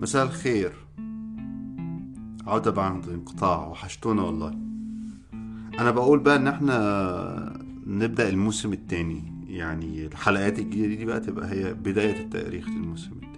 مساء الخير. عودة بعد انقطاع وحشتونا والله. أنا بقول بقى إن إحنا نبدأ الموسم التاني. يعني الحلقات الجديدة دي بقى تبقى هي بداية التاريخ للموسم التاني.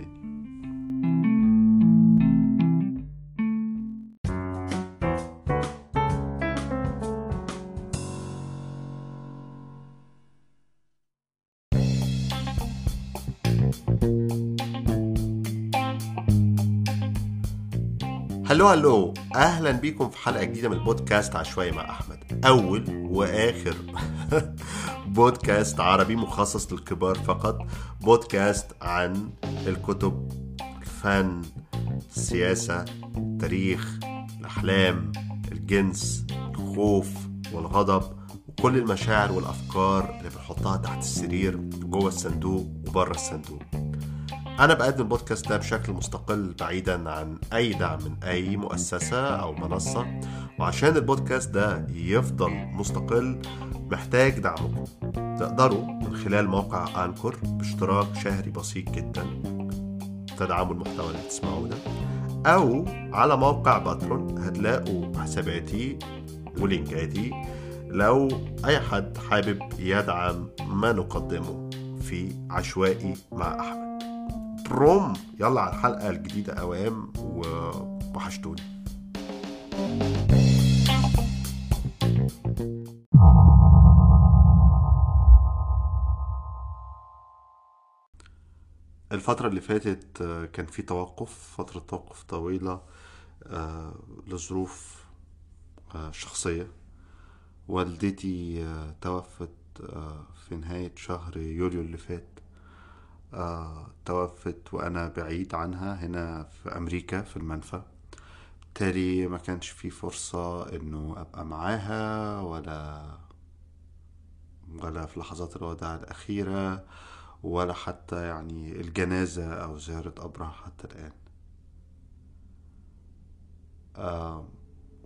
هلو هلو أهلا بيكم في حلقة جديدة من البودكاست عشوائي مع أحمد. أول وآخر بودكاست عربي مخصص للكبار فقط بودكاست عن الكتب الفن السياسة التاريخ الأحلام الجنس الخوف والغضب وكل المشاعر والأفكار اللي بنحطها تحت السرير جوه الصندوق وبره الصندوق. أنا بقدم البودكاست ده بشكل مستقل بعيدا عن أي دعم من أي مؤسسة أو منصة وعشان البودكاست ده يفضل مستقل محتاج دعمكم تقدروا من خلال موقع أنكر باشتراك شهري بسيط جدا تدعموا المحتوى اللي بتسمعوه ده أو على موقع باترون هتلاقوا حساباتي ولينكاتي لو أي حد حابب يدعم ما نقدمه في عشوائي مع أحمد. بروم يلا على الحلقة الجديدة أوام ووحشتوني. الفترة اللي فاتت آه، كان في توقف فترة توقف طويلة آه، لظروف آه، شخصية. والدتي توفت في نهاية شهر يوليو اللي فات. توفت وأنا بعيد عنها هنا في أمريكا في المنفى. بالتالي ما كانش في فرصة إنه أبقى معاها ولا ولا في لحظات الوداع الأخيرة ولا حتى يعني الجنازة أو زيارة قبرها حتى الآن. آه،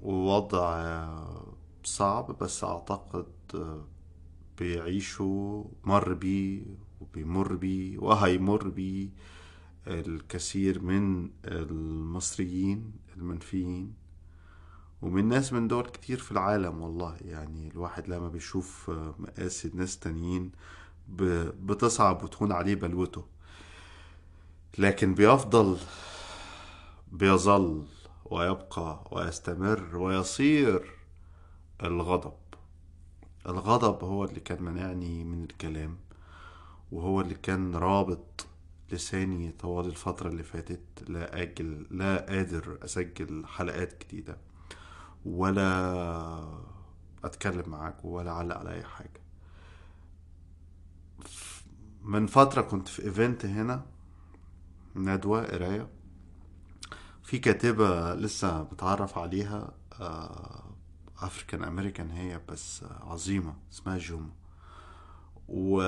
ووضع آه، صعب بس أعتقد آه، بيعيشوا مر بيه وبيمر بيه وهيمر بيه الكثير من المصريين المنفيين ومن ناس من دول كتير في العالم والله. يعني الواحد لما بيشوف مقاسي ناس تانيين بتصعب وتهون عليه بلوته. لكن بيفضل بيظل ويبقى ويستمر ويصير الغضب. الغضب هو اللي كان منعني من الكلام. وهو اللي كان رابط لساني طوال الفترة اللي فاتت. لا أجل لا قادر أسجل حلقات جديدة ولا أتكلم معاك ولا أعلق على أي حاجة. من فترة كنت في event هنا ندوة قراية. في كاتبة لسه بتعرف عليها African American هي بس آه، عظيمة اسمها جوما. و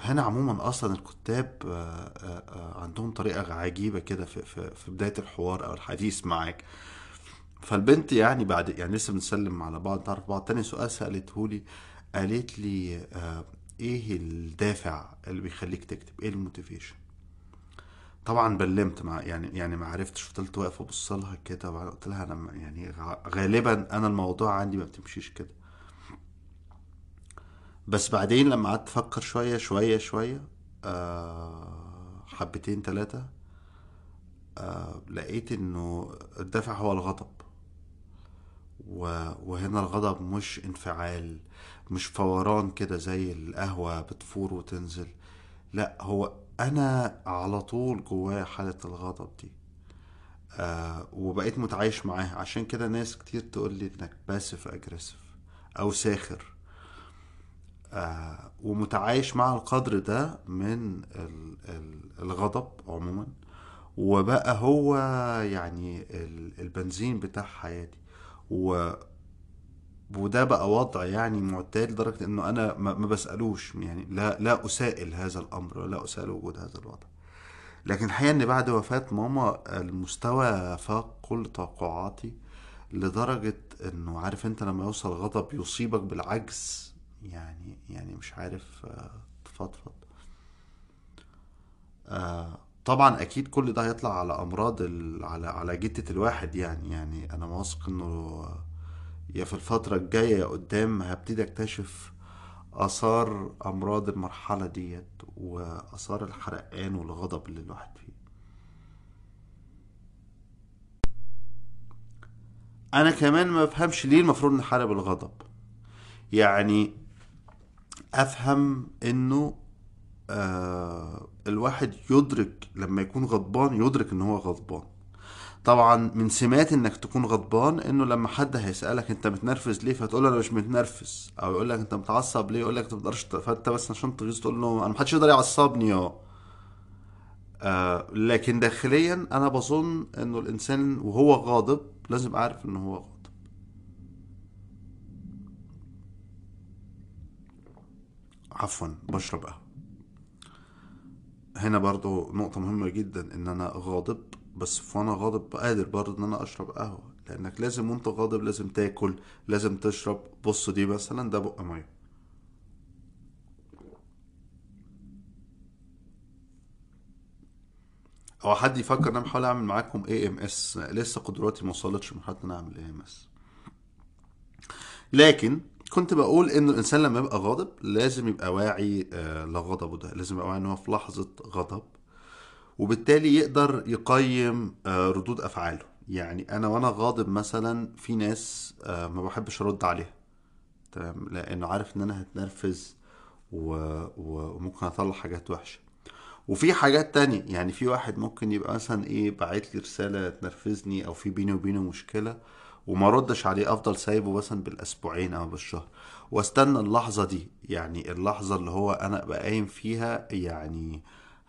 هنا عموما أصلا الكتاب آه، آه، آه، عندهم طريقة عجيبة كده في, في, بداية الحوار أو الحديث معاك. فالبنت يعني بعد يعني لسه بنسلم على بعض نعرف بعض. تاني سؤال سألته لي قالت لي إيه الدافع اللي بيخليك تكتب؟ إيه الموتيفيشن؟ طبعا بلمت مع يعني يعني ما عرفتش. فضلت واقفة أبص لها كده قلت لها أنا يعني غالبا أنا الموضوع عندي ما بتمشيش كده. بس بعدين لما قعدت أفكر شوية شوية شوية آه حبتين ثلاثة آه لقيت إنه الدافع هو الغضب. وهنا الغضب مش انفعال مش فوران كده زي القهوة بتفور وتنزل. لا هو أنا على طول جوايا حالة الغضب دي. آه وبقيت متعايش معاها. عشان كده ناس كتير تقول لي إنك باسف اجريسيف أو ساخر. آه ومتعايش مع القدر ده من ال- ال- الغضب عموما وبقى هو يعني ال- البنزين بتاع حياتي. و وده بقى وضع يعني معتاد لدرجة إنه أنا ما بسألوش يعني لا لا أسائل هذا الأمر ولا أسائل وجود هذا الوضع. لكن الحقيقة ان بعد وفاة ماما المستوى فاق كل توقعاتي لدرجة إنه عارف أنت لما يوصل غضب يصيبك بالعجز يعني يعني مش عارف آه، تفضفض. آه، طبعا أكيد كل ده هيطلع على أمراض ال... على على جتة الواحد يعني. يعني أنا واثق إنه يا في الفترة الجاية يا قدام هبتدي أكتشف آثار أمراض المرحلة ديت وآثار الحرقان والغضب اللي الواحد فيه. أنا كمان ما بفهمش ليه المفروض نحارب الغضب. يعني أفهم إنه آه الواحد يدرك لما يكون غضبان يدرك إن هو غضبان. طبعا من سمات إنك تكون غضبان إنه لما حد هيسألك أنت متنرفز ليه فتقول له أنا مش متنرفز. أو يقول لك أنت متعصب ليه يقول لك أنت ما تقدرش فأنت بس عشان تغيظ تقول له أنا محدش يقدر يعصبني آه لكن داخليا أنا بظن إنه الإنسان وهو غاضب لازم اعرف ان هو غاضب. عفوا بشرب قهوة. هنا برضو نقطة مهمة جدا إن أنا غاضب بس وأنا غاضب قادر برضو إن أنا أشرب قهوة لأنك لازم وأنت غاضب لازم تاكل لازم تشرب. بص دي مثلا ده بق مية. أو حد يفكر إن أنا بحاول أعمل معاكم AMS لسه قدراتي ما وصلتش لمرحلة إن أنا أعمل AMS لكن كنت بقول إن الإنسان لما يبقى غاضب لازم يبقى واعي آه، لغضبه ده. لازم يبقى واعي إن هو في لحظة غضب وبالتالي يقدر يقيم آه، ردود أفعاله. يعني أنا وأنا غاضب مثلا في ناس آه، ما بحبش أرد عليها. تمام؟ لأنه عارف إن أنا هتنرفز وممكن أطلع حاجات وحشة. وفي حاجات تانية يعني في واحد ممكن يبقى مثلا إيه باعت لي رسالة تنرفزني أو في بيني وبينه مشكلة وما ردش عليه أفضل سايبه مثلا بالأسبوعين أو بالشهر. واستنى اللحظة دي يعني اللحظة اللي هو أنا أبقى قايم فيها يعني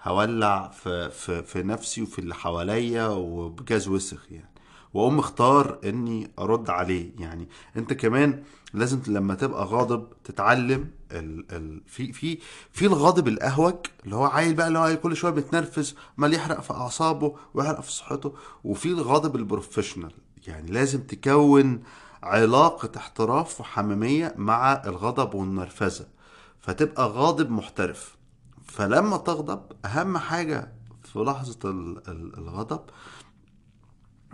هولع في, في, في نفسي وفي اللي حواليا وبجاز وسخ يعني. وأقوم اختار إني أرد عليه. يعني أنت كمان لازم لما تبقى غاضب تتعلم ال ال في في في الغاضب الأهوج اللي هو عيل بقى اللي هو كل شوية بيتنرفز عمال يحرق في أعصابه ويحرق في صحته. وفي الغاضب ال professional. يعني لازم تكون علاقة احتراف وحميمية مع الغضب والنرفزة فتبقى غاضب محترف. فلما تغضب أهم حاجة في ال- الغضب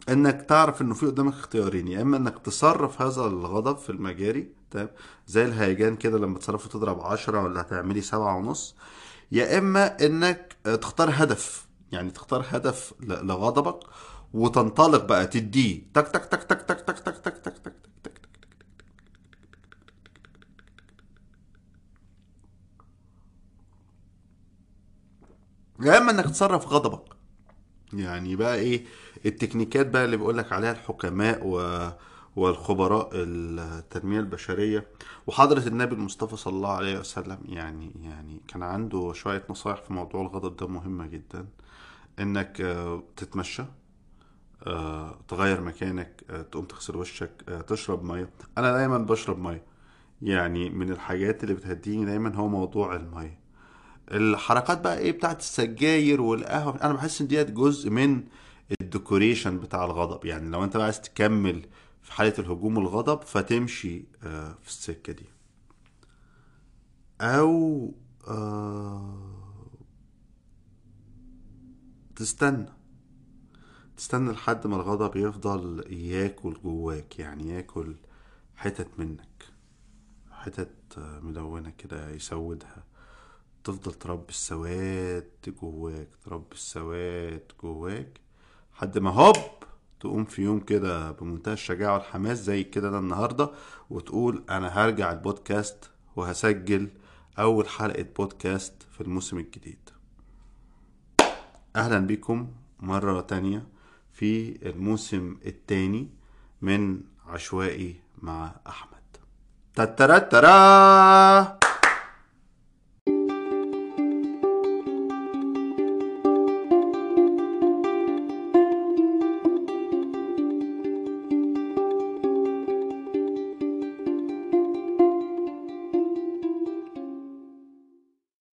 إنك تعرف إنه في قدامك اختيارين يا إما إنك تصرف هذا الغضب في المجاري تمام زي الهيجان كده لما تصرفه تضرب عشرة ولا هتعملي سبعة ونص يا إما إنك تختار هدف يعني تختار هدف لغضبك وتنطلق بقى تديه تك تك تك تك تك تك تك تك تك تك تك يا اما انك تصرف غضبك يعني بقى إيه التكنيكات بقى اللي بيقولك عليها الحكماء و... والخبراء التنمية البشرية وحضرة النبي المصطفى صلى الله عليه وسلم يعني يعني كان عنده شوية نصايح في موضوع الغضب ده مهمة جدا انك آه، تتمشى آه، تغير مكانك آه، تقوم تغسل وشك آه، تشرب مية. أنا دايما بشرب مية. يعني من الحاجات اللي بتهديني دايما هو موضوع المية. الحركات بقى إيه بتاعت السجاير والقهوة أنا بحس إن ديت جزء من الديكوريشن بتاع الغضب. يعني لو أنت بقى عايز تكمل في حالة الهجوم والغضب فتمشي آه، في السكة دي. أو آه، تستنى. تستنى لحد ما الغضب يفضل ياكل جواك يعني ياكل حتت منك حتت ملونة كده يسودها. تفضل تربي السواد جواك تربي السواد جواك لحد ما هوب تقوم في يوم كده بمنتهى الشجاعة والحماس زي كده ده النهاردة وتقول أنا هرجع البودكاست وهسجل أول حلقة بودكاست في الموسم الجديد. أهلا بكم مرة تانية. في الموسم التاني من عشوائي مع أحمد. تترترا!